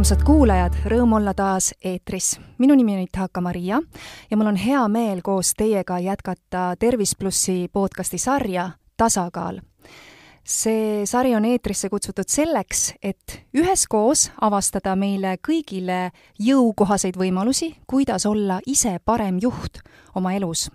armsad kuulajad, rõõm olla taas eetris. minu nimi on Ithaka Maria ja mul on hea meel koos teiega jätkata Tervis plussi podcasti sarja Tasakaal. see sari on eetrisse kutsutud selleks, et üheskoos avastada meile kõigile jõukohaseid võimalusi, kuidas olla ise parem juht oma elus,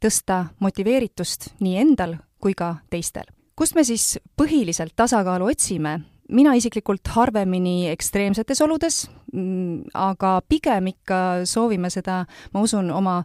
tõsta motiveeritust nii endal kui ka teistel. kust me siis põhiliselt tasakaalu otsime mina isiklikult harvemini ekstreemsetes oludes, mm, aga pigem ikka soovime seda, ma usun, oma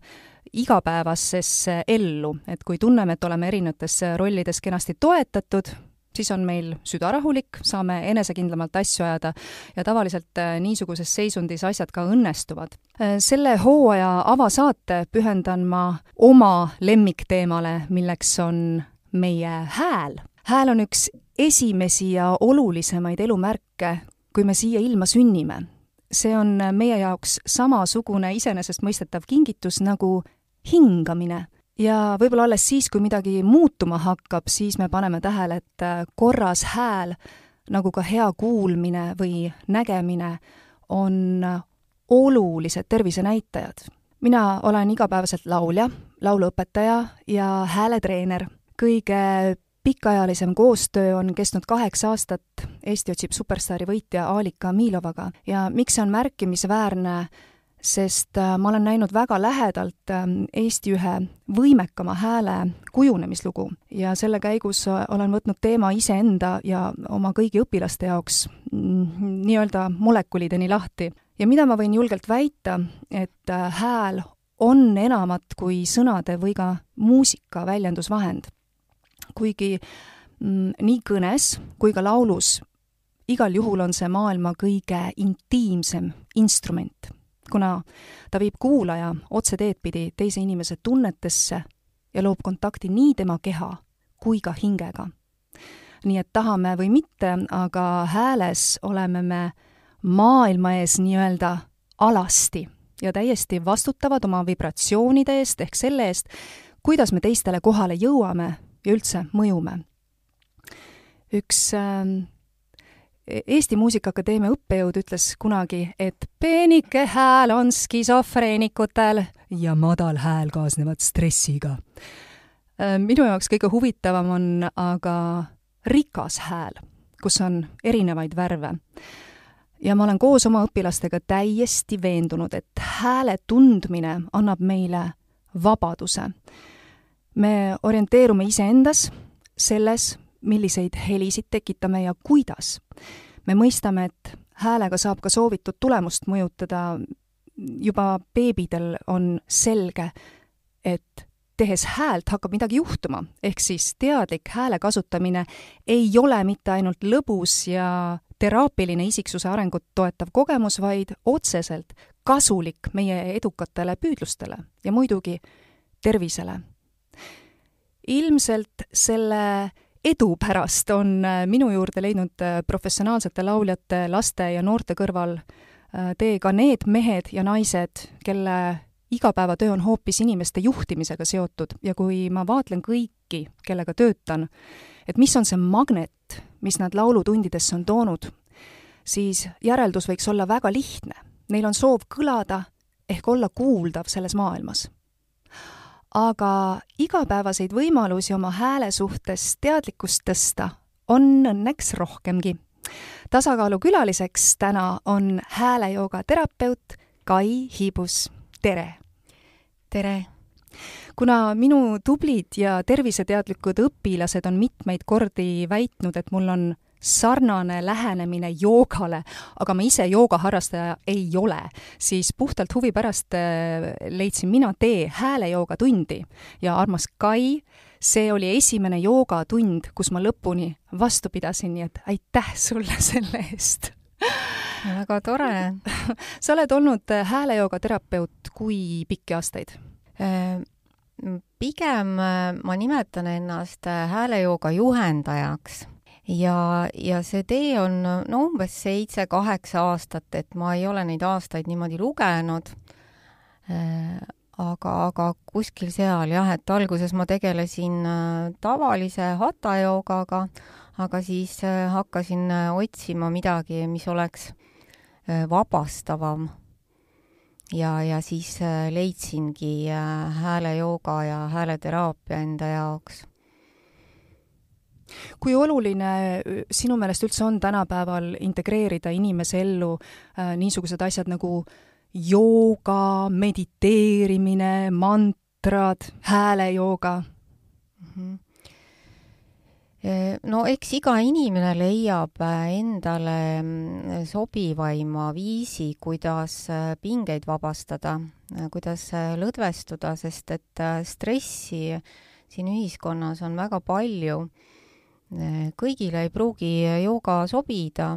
igapäevasesse ellu, et kui tunneme, et oleme erinevates rollides kenasti toetatud, siis on meil süda rahulik, saame enesekindlamalt asju ajada ja tavaliselt äh, niisuguses seisundis asjad ka õnnestuvad. Äh, selle hooaja avasaate pühendan ma oma lemmikteemale, milleks on meie hääl. hääl on üks esimesi ja olulisemaid elumärke, kui me siia ilma sünnime. see on meie jaoks samasugune iseenesestmõistetav kingitus nagu hingamine. ja võib-olla alles siis, kui midagi muutuma hakkab, siis me paneme tähele, et korras hääl, nagu ka hea kuulmine või nägemine, on olulised tervisenäitajad. mina olen igapäevaselt laulja, lauluõpetaja ja hääletreener. kõige pikaajalisem koostöö on kestnud kaheksa aastat Eesti otsib superstaari võitja Alika Miilovaga ja miks see on märkimisväärne, sest äh, ma olen näinud väga lähedalt äh, Eesti ühe võimekama hääle kujunemislugu. Ja selle käigus äh, olen võtnud teema iseenda ja oma kõigi õpilaste jaoks mm, nii-öelda molekulideni lahti. ja mida ma võin julgelt väita, et hääl on enamat kui sõnade või ka muusika väljendusvahend kuigi mm, nii kõnes kui ka laulus igal juhul on see maailma kõige intiimsem instrument, kuna ta viib kuulaja otseteed pidi teise inimese tunnetesse ja loob kontakti nii tema keha kui ka hingega. nii et tahame või mitte, aga hääles oleme me maailma ees nii-öelda alasti ja täiesti vastutavad oma vibratsioonide eest ehk selle eest, kuidas me teistele kohale jõuame ja üldse mõjume. üks äh, Eesti Muusikaakadeemia õppejõud ütles kunagi, et peenike hääl on skisofreenikutel ja madal hääl kaasnevad stressiga. Äh, minu jaoks kõige huvitavam on aga rikas hääl, kus on erinevaid värve. ja ma olen koos oma õpilastega täiesti veendunud, et hääle tundmine annab meile vabaduse me orienteerume iseendas, selles, milliseid helisid tekitame ja kuidas. me mõistame, et häälega saab ka soovitud tulemust mõjutada, juba beebidel on selge, et tehes häält hakkab midagi juhtuma, ehk siis teadlik hääle kasutamine ei ole mitte ainult lõbus ja teraapiline isiksuse arengut toetav kogemus, vaid otseselt kasulik meie edukatele püüdlustele ja muidugi tervisele ilmselt selle edu pärast on äh, minu juurde leidnud äh, professionaalsete lauljate, laste ja noorte kõrval äh, tee ka need mehed ja naised, kelle igapäevatöö on hoopis inimeste juhtimisega seotud ja kui ma vaatlen kõiki, kellega töötan, et mis on see magnet, mis nad laulutundidesse on toonud, siis järeldus võiks olla väga lihtne. Neil on soov kõlada ehk olla kuuldav selles maailmas aga igapäevaseid võimalusi oma hääle suhtes teadlikkust tõsta on õnneks rohkemgi. tasakaalu külaliseks täna on häälejooga terapeut Kai Hiibus, tere! tere! kuna minu tublid ja terviseteadlikud õpilased on mitmeid kordi väitnud, et mul on sarnane lähenemine joogale, aga ma ise joogaharrastaja ei ole, siis puhtalt huvi pärast äh, leidsin mina tee häälejooga-tundi ja armas Kai, see oli esimene joogatund, kus ma lõpuni vastu pidasin, nii et aitäh sulle selle eest! väga tore! sa oled olnud äh, häälejooga terapeut kui pikki aastaid? Äh, pigem ma nimetan ennast häälejooga juhendajaks ja, ja see tee on no umbes seitse-kaheksa aastat, et ma ei ole neid aastaid niimoodi lugenud äh,. aga, aga kuskil seal jah, et alguses ma tegelesin äh, tavalise hatha joogaga, aga siis äh, hakkasin äh, otsima midagi, mis oleks vabastavam. ja, ja siis leidsingi häälejooga ja hääleteraapia enda jaoks kui oluline sinu meelest üldse on tänapäeval integreerida inimese ellu äh, niisugused asjad nagu jooga, mediteerimine, mantrad, häälejooga mm? -hmm no eks iga inimene leiab endale mm, sobivaima viisi, kuidas pingeid vabastada, kuidas lõdvestuda, sest et stressi siin ühiskonnas on väga palju kõigile ei pruugi jooga sobida,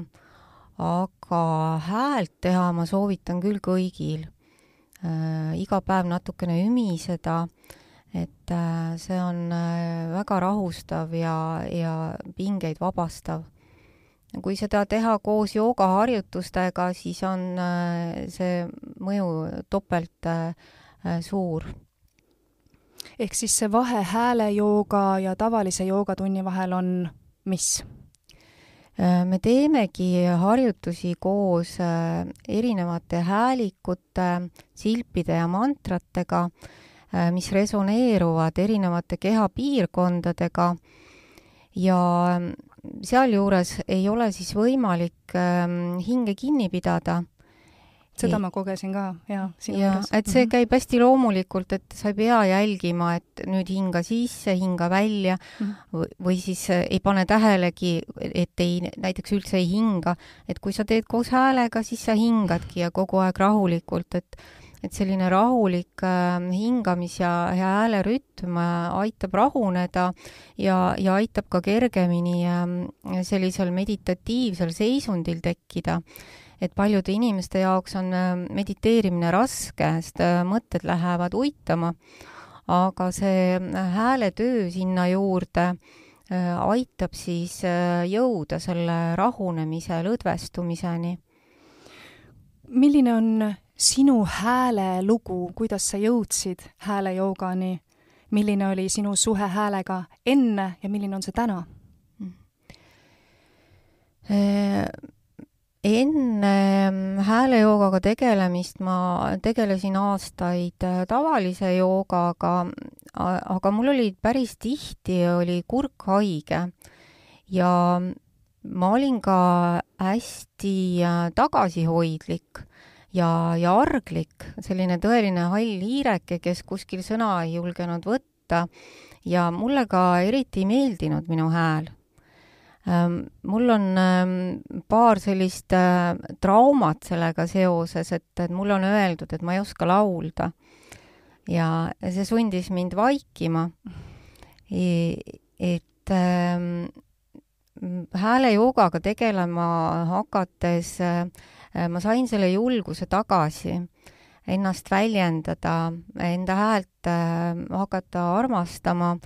aga häält teha ma soovitan küll kõigil. Äh, iga päev natukene ümiseda, et äh, see on äh, väga rahustav ja, ja pingeid vabastav. kui seda teha koos joogaharjutustega, siis on see mõju topelt suur ehk siis see vahe häälejooga ja tavalise joogatunni vahel on mis? Äh, me teemegi harjutusi koos äh, erinevate häälikute, silpide ja mantratega, äh, mis resoneeruvad erinevate kehapiirkondadega ja sealjuures ei ole siis võimalik ähm, hinge kinni pidada seda ma kogesin ka, jaa, sinu juures. et see mhm. käib hästi loomulikult, et sa ei pea jälgima, et nüüd hinga sisse, hinga välja mm -hmm. või siis äh, ei pane tähelegi, et ei, näiteks üldse ei hinga. et kui sa teed koos häälega, siis sa hingadki ja kogu aeg rahulikult, et et selline rahulik äh, hingamis- ja, ja häälerütm äh, aitab rahuneda ja, ja aitab ka kergemini äh, sellisel meditatiivsel seisundil tekkida et paljude inimeste jaoks on äh, mediteerimine raske, sest äh, mõtted lähevad uitama, aga see äh, hääletöö sinna juurde aitab siis jõuda selle rahunemise, lõdvestumiseni. milline on sinu häälelugu, kuidas sa jõudsid häälejoogani? milline oli sinu suhe häälega enne ja milline on see täna? Enne mm, häälejoogaga tegelemist ma tegelesin aastaid äh, tavalise joogaga, aga mul oli päris tihti oli kurk haige. Ja ma olin ka hästi äh, tagasihoidlik ja, ja arglik, selline tõeline hall hiireke, kes kuskil sõna ei julgenud võtta. Ja mulle ka eriti ei meeldinud minu hääl. Ähm, mul on ähm, paar sellist äh, traumat sellega seoses, et, et mulle on öeldud, et ma ei oska laulda. ja see sundis mind vaikima. E, et ähm, häälejoogaga tegelema hakates äh, ma sain selle julguse tagasi ennast väljendada, enda häält äh, hakata armastama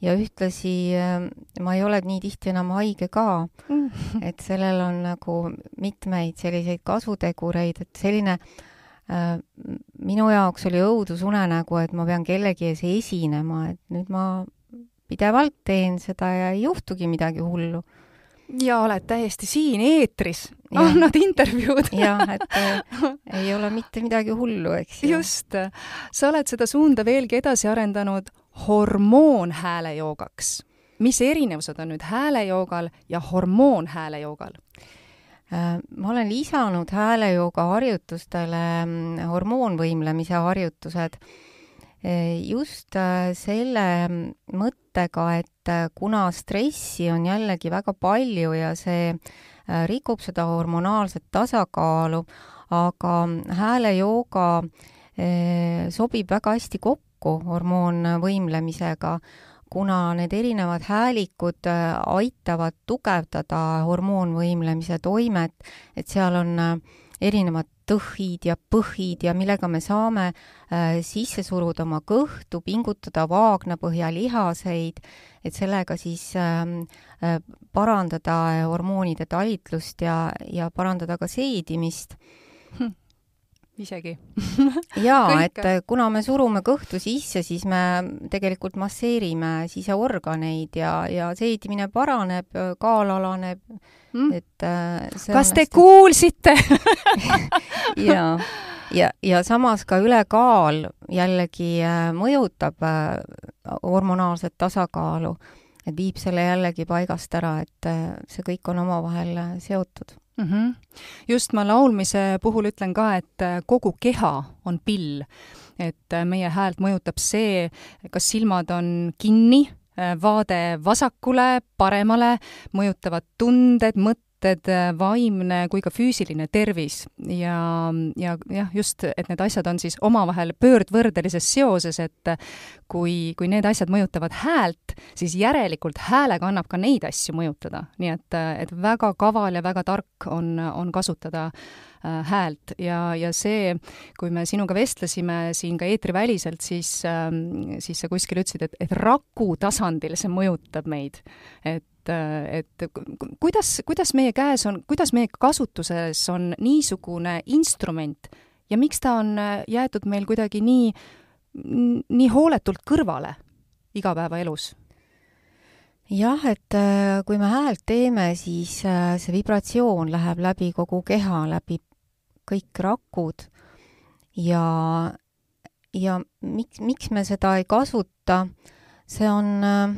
ja ühtlasi äh, ma ei ole nii tihti enam haige ka. Mm.. et sellel on nagu mitmeid selliseid kasutegureid, et selline äh, minu jaoks oli õudusunenägu, et ma pean kellegi ees esinema, et nüüd ma pidevalt teen seda ja ei juhtugi midagi hullu. Ja oled täiesti siin eetris, annad intervjuud. jah, et äh, ei ole mitte midagi hullu, eks ju. just, sa oled seda suunda veelgi edasi arendanud hormoonhäälejoogaks. mis erinevused on nüüd häälejoogal ja hormoonhäälejoogal? Äh, ma olen lisanud häälejooga harjutustele mm, hormoonvõimlemise harjutused äh, just äh, selle mõttega, et kuna stressi on jällegi väga palju ja see rikub seda hormonaalset tasakaalu, aga häälejooga sobib väga hästi kokku kokku hormoonvõimlemisega, kuna need erinevad häälikud äh, aitavad tugevdada hormoonvõimlemise toimet, et seal on äh, erinevad tõhid ja põhid ja millega me saame äh, sisse suruda oma kõhtu, pingutada vaagnapõhjalihaseid, et sellega siis ähm, äh, parandada hormoonide talitlust ja, ja parandada ka seedimist. Hm isegi. Jaa, et kuna me surume kõhtu sisse, siis me tegelikult masseerime siseorganeid ja, ja seedimine paraneb, kaal alaneb. Mm., et äh, kas te kuulsite? Jaa, ja, ja samas ka ülekaal jällegi äh, mõjutab äh, hormonaalset tasakaalu, et viib selle jällegi paigast ära, et see kõik on omavahel seotud mm. -hmm. just ma laulmise puhul ütlen ka, et äh, kogu keha on pill. et äh, meie häält mõjutab see, kas silmad on kinni, äh, vaade vasakule, paremale, mõjutavad tunded, mõtted, mõtted, vaimne kui ka füüsiline tervis ja, ja jah, just, et need asjad on siis omavahel pöördvõrdelises seoses, et kui, kui need asjad mõjutavad häält, siis järelikult häälega annab ka neid asju mõjutada. nii et, et väga kaval ja väga tark on, on kasutada äh, häält ja, ja see, kui me sinuga vestlesime siin ka eetriväliselt, siis äh,, siis sa kuskil ütlesid, et, et raku tasandil see mõjutab meid. et et, et kuidas, kuidas meie käes on, kuidas meie kasutuses on niisugune instrument ja miks ta on jäetud meil kuidagi nii, nii hooletult kõrvale igapäevaelus? jah, et äh, kui me häält teeme, siis äh, see vibratsioon läheb läbi kogu keha, läbi kõik rakud ja, ja miks, miks me seda ei kasuta, see on äh,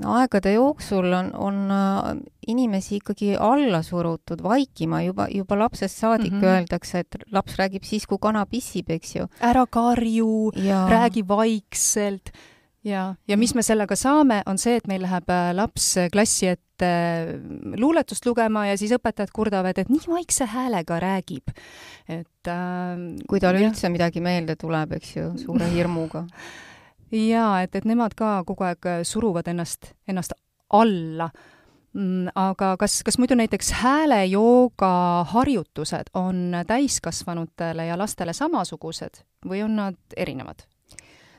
aegade jooksul on, on äh, inimesi ikkagi alla surutud, vaikima juba, juba lapsest saadik mm -hmm. öeldakse, et laps räägib siis, kui kana pissib, eks ju. ära karju, räägi vaikselt ja, ja mis me sellega saame, on see, et meil läheb äh, laps klassi ette äh, luuletust lugema ja siis õpetajad kurdavad, et nii vaikse häälega räägib. et äh, kui tal üldse midagi meelde tuleb, eks ju, suure hirmuga jaa, et, et nemad ka kogu aeg äh, suruvad ennast, ennast alla mm, aga kas, kas muidu näiteks häälejooga harjutused on täiskasvanutele ja lastele samasugused või on nad erinevad?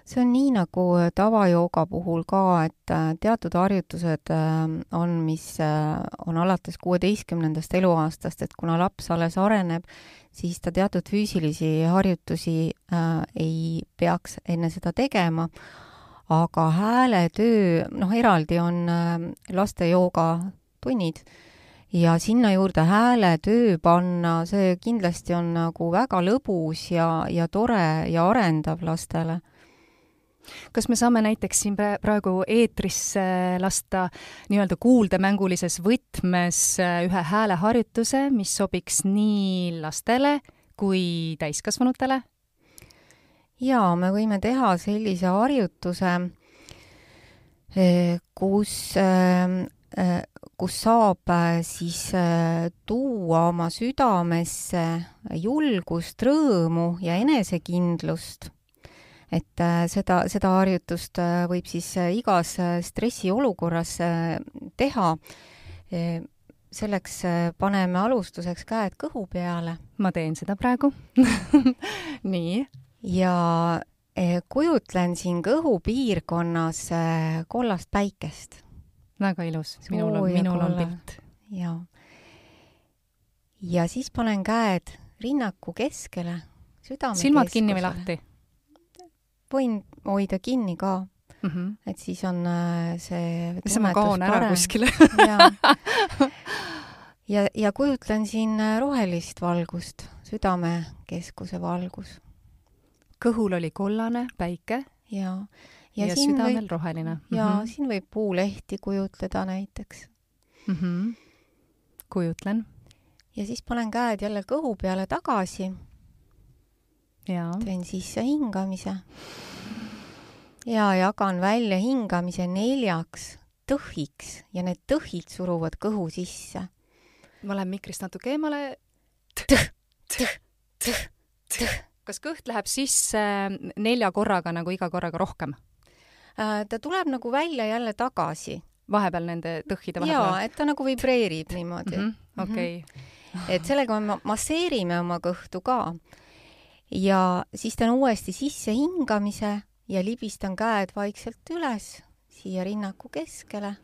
See on nii nagu tavajooga puhul ka, et äh, teatud harjutused äh, on, mis on alates kuueteistkümnendast eluaastast, et kuna laps alles areneb, siis ta teatud füüsilisi harjutusi äh, ei peaks enne seda tegema, aga hääletöö, noh, eraldi on äh, laste joogatunnid ja sinna juurde hääletöö panna, see kindlasti on nagu väga lõbus ja, ja tore ja arendav lastele kas me saame näiteks siin praegu eetrisse lasta nii-öelda kuuldemängulises võtmes äh, ühe hääleharjutuse, mis sobiks nii lastele kui täiskasvanutele? jaa, me võime teha sellise harjutuse, äh, kus äh, kus saab siis tuua oma südamesse julgust, rõõmu ja enesekindlust et äh, seda, seda harjutust äh, võib siis äh, igas stressiolukorras teha. selleks paneme alustuseks käed kõhu peale. ma teen seda praegu nii. ja kujutlen siin kõhupiirkonnas kollast päikest. väga ilus, minul on, minul on pilt. jaa. ja siis panen käed rinnaku keskele, südame silmad kinni või lahti? Võin hoida kinni ka mm. -hmm. et siis on äh, see siis ma kaon ära parem. kuskile ja, ja, ja kujutlen siin äh, rohelist valgust, südamekeskuse valgus. kõhul oli kollane päike. ja, ja, ja südamel võib, roheline. ja mm -hmm. siin võib puulehti kujutleda näiteks mm. -hmm. kujutlen. ja siis panen käed jälle kõhu peale tagasi teen sisse hingamise ja jagan välja hingamise neljaks tõhiks ja need tõhid suruvad kõhu sisse. ma lähen mikrist natuke eemale. kas kõht läheb sisse nelja korraga nagu iga korraga rohkem? Äh, ta tuleb nagu välja jälle tagasi. vahepeal nende tõhide vahepeal? jaa, et ta nagu vibreerib niimoodi. Mhm, okei. et sellega me masseerime oma kõhtu ka ja siis teen uuesti sissehingamise ja libistan käed vaikselt üles siia rinnaku keskele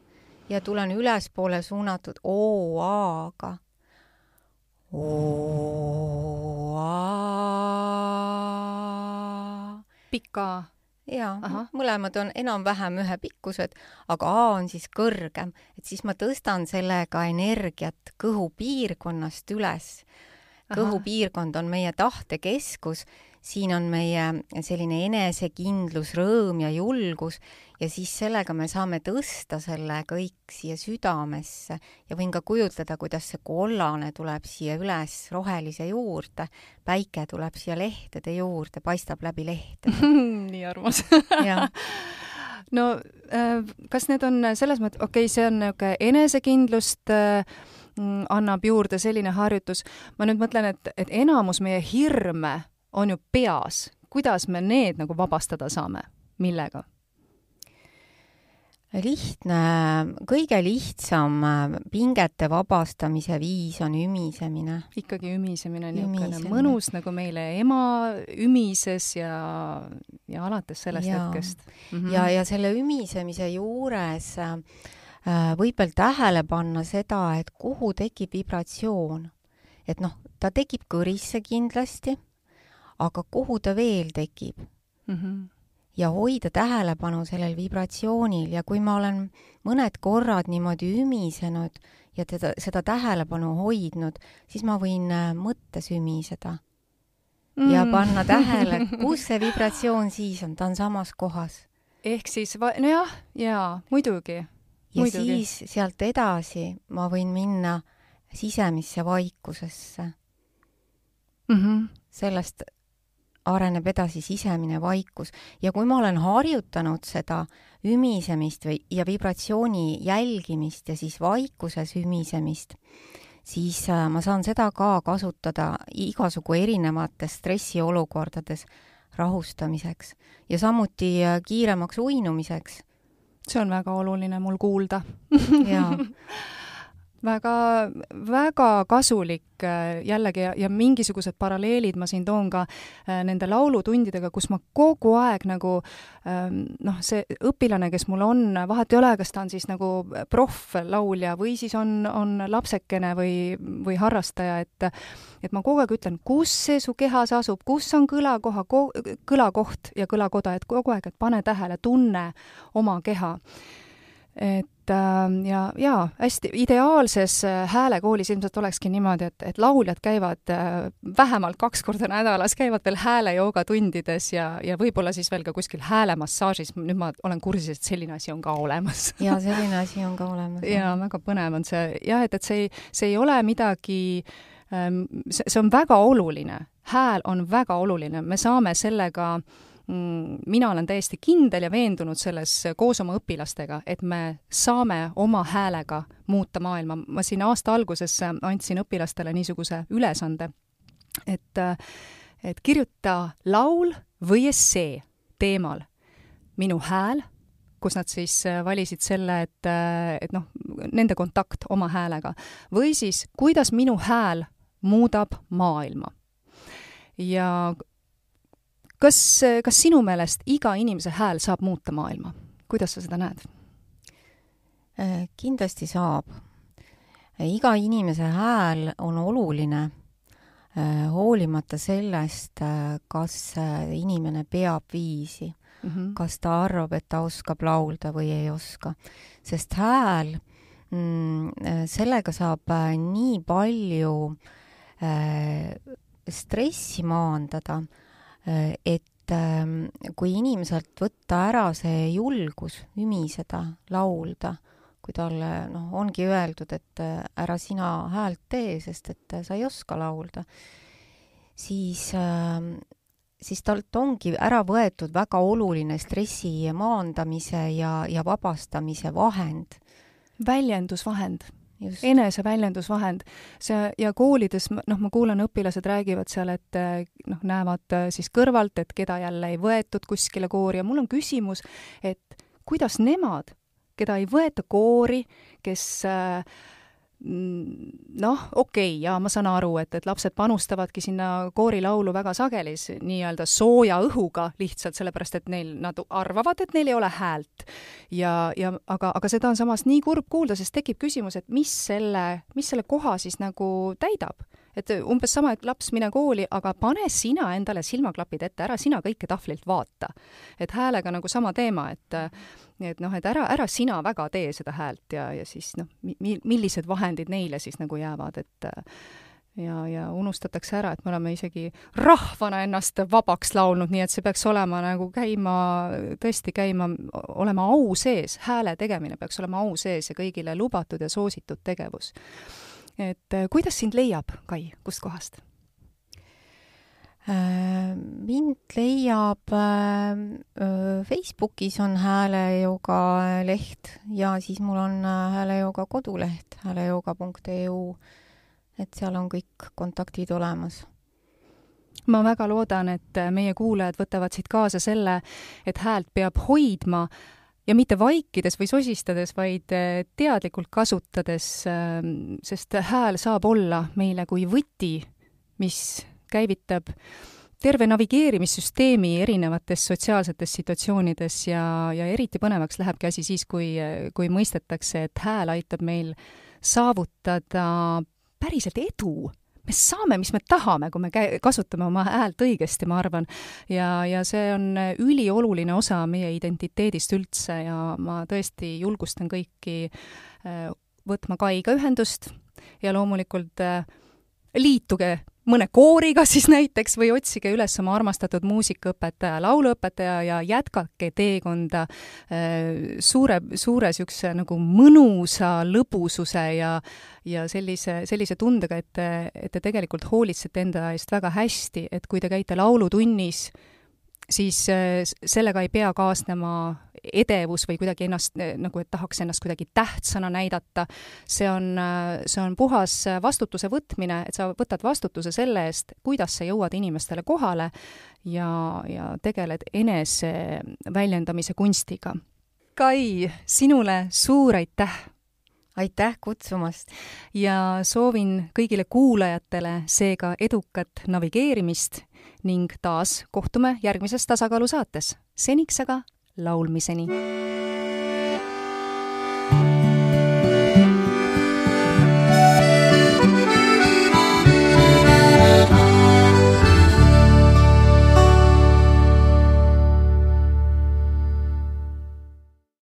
ja tulen ülespoole suunatud oo-aaga. oo A. pikk A. jaa, mõlemad on enam-vähem ühepikkused, aga A on siis kõrgem, et siis ma tõstan sellega energiat kõhupiirkonnast üles. Kõhupiirkond on meie tahtekeskus, siin on meie selline enesekindlus, rõõm ja julgus ja siis sellega me saame tõsta selle kõik siia südamesse. Ja võin ka kujutleda, kuidas see kollane tuleb siia üles rohelise juurde, päike tuleb siya lehtede juurde, paistab läbi lehtede. nii armas. No äh, kas need on selles mõttes, okei okay,, see on niisugune enesekindlust äh, annab juurde selline harjutus, ma nüüd mõtlen, et, et enamus meie hirme on ju peas, kuidas me need nagu vabastada saame, millega? lihtne, kõige lihtsam äh, pingete vabastamise viis on ümisemine. ikkagi ümisemine, niisugune mõnus nagu meile ema ümises ja, ja alates sellest Jaa. hetkest mm. -hmm. ja, ja selle ümisemise juures äh, võib veel tähele panna seda, et kuhu tekib vibratsioon. et noh, ta tekib kõrisse kindlasti, aga kuhu ta veel tekib mm -hmm. ja hoida tähelepanu sellel vibratsioonil ja kui ma olen mõned korrad niimoodi ümisenud ja teda, seda tähelepanu hoidnud, siis ma võin äh, mõttes ümiseda ja panna tähele, kus see vibratsioon siis on, ta on samas kohas. ehk siis, nojah, jaa, muidugi. Ja Muidugi. siis sealt edasi ma võin minna sisemisse vaikusesse. Mm -hmm. sellest areneb edasi sisemine vaikus ja kui ma olen harjutanud seda ümisemist või, ja vibratsiooni jälgimist ja siis vaikuses ümisemist, siis äh, ma saan seda ka kasutada igasugu erinevates stressiolukordades rahustamiseks ja samuti äh, kiiremaks uinumiseks see on väga oluline mul kuulda. Ja väga, väga kasulik äh, jällegi ja, ja mingisugused paralleelid ma siin toon ka äh, nende laulutundidega, kus ma kogu aeg nagu ähm, noh, see õpilane, kes mul on, vahet ei ole, kas ta on siis nagu proff-laulja või siis on, on lapsekene või, või harrastaja, et et ma kogu aeg ütlen, kus see su kehas asub, kus on kõlakoha, kõlakoht ja kõlakoda, et kogu aeg, et pane tähele, tunne oma keha et äh, ja, ja hästi ideaalses äh, häälekoolis ilmselt olekski niimoodi, et, et lauljad käivad äh, vähemalt kaks korda nädalas, käivad veel häälejooga tundides ja, ja võib-olla siis veel ka kuskil häälemassaažis, nüüd ma olen kursis, et selline asi on ka olemas. Ja selline asi on ka olemas. ja väga põnev on see. Jah, et, et see ei, see ei ole midagi ähm, see, see on väga oluline, hääl on väga oluline, me saame sellega mm, mina olen täiesti kindel ja veendunud selles koos oma õpilastega, et me saame oma häälega muuta maailma. ma siin aasta alguses andsin õpilastele niisuguse ülesande, et, et kirjuta laul või essee teemal Minu hääl, kus nad siis valisid selle, et, et noh, nende kontakt oma häälega, või siis kuidas minu hääl muudab maailma. ja kas, kas sinu meelest iga inimese hääl saab muuta maailma? kuidas sa seda näed? kindlasti saab. iga inimese hääl on oluline, hoolimata sellest, kas inimene peab viisi mm, -hmm. kas ta arvab, et ta oskab laulda või ei oska. sest hääl, sellega saab nii palju stressi maandada et kui inimeselt võtta ära see julgus ümiseda, laulda, kui talle noh, ongi öeldud, et ära sina häält tee, sest et sa ei oska laulda, siis, siis talt ongi ära võetud väga oluline stressi maandamise ja, ja vabastamise vahend. väljendusvahend eneseväljendusvahend. see ja koolides, noh, ma kuulan, õpilased räägivad seal, et noh, näevad siis kõrvalt, et keda jälle ei võetud kuskile koori ja mul on küsimus, et kuidas nemad, keda ei võeta koori, kes äh, noh, okei okay,, jaa, ma saan aru, et, et lapsed panustavadki sinna koorilaulu väga sageli nii-öelda sooja õhuga lihtsalt sellepärast, et neil, nad arvavad, et neil ei ole häält. ja, ja aga, aga seda on samas nii kurb kuulda, sest tekib küsimus, et mis selle, mis selle koha siis nagu täidab et umbes sama, et laps, mine kooli, aga pane sina endale silmaklapid ette, ära sina kõike tahvlilt vaata. et häälega nagu sama teema, et et noh, et ära, ära sina väga tee seda häält ja, ja siis noh, mi-, millised vahendid neile siis nagu jäävad, et ja, ja unustatakse ära, et me oleme isegi rahvana ennast vabaks laulnud, nii et see peaks olema nagu käima, tõesti käima, olema au sees, hääle tegemine peaks olema au sees ja kõigile lubatud ja soositud tegevus et äh, kuidas sind leiab, Kai, kustkohast? Äh, mind leiab äh, Facebookis on häälejooga leht ja siis mul on häälejooga koduleht häälejooga.eu, et seal on kõik kontaktid olemas. Ma väga loodan, et meie kuulajad võtavad siit kaasa selle, et häält peab hoidma ja mitte vaikides või sosistades, vaid eh, teadlikult kasutades, ehm, sest hääl saab olla meile kui võti, mis käivitab terve navigeerimissüsteemi erinevates sotsiaalsetes situatsioonides ja, ja eriti põnevaks lähebki asi siis, kui, kui mõistetakse, et hääl aitab meil saavutada päriselt edu me saame, mis me tahame, kui me käi-, kasutame oma häält õigesti, ma arvan. ja, ja see on ülioluline osa meie identiteedist üldse ja ma tõesti julgustan kõiki äh, võtma Kaiga ühendust ja loomulikult äh, liituge mõne kooriga siis näiteks või otsige üles oma armastatud muusikaõpetaja, lauluõpetaja ja jätkake teekonda äh, suure, suure niisuguse nagu mõnusa lõbususe ja ja sellise, sellise tundega, et te, et te tegelikult hoolitsete enda eest väga hästi, et kui te käite laulutunnis, siis äh, sellega ei pea kaasnema edevus või kuidagi ennast nagu, et tahaks ennast kuidagi tähtsana näidata. see on, see on puhas vastutuse võtmine, et sa võtad vastutuse selle eest, kuidas sa jõuad inimestele kohale ja, ja tegeled enese väljendamise kunstiga. Kai, sinule suur aitäh! aitäh kutsumast! ja soovin kõigile kuulajatele seega edukat navigeerimist ning taas kohtume järgmises Tasakaalu saates. seniks aga laulmiseni.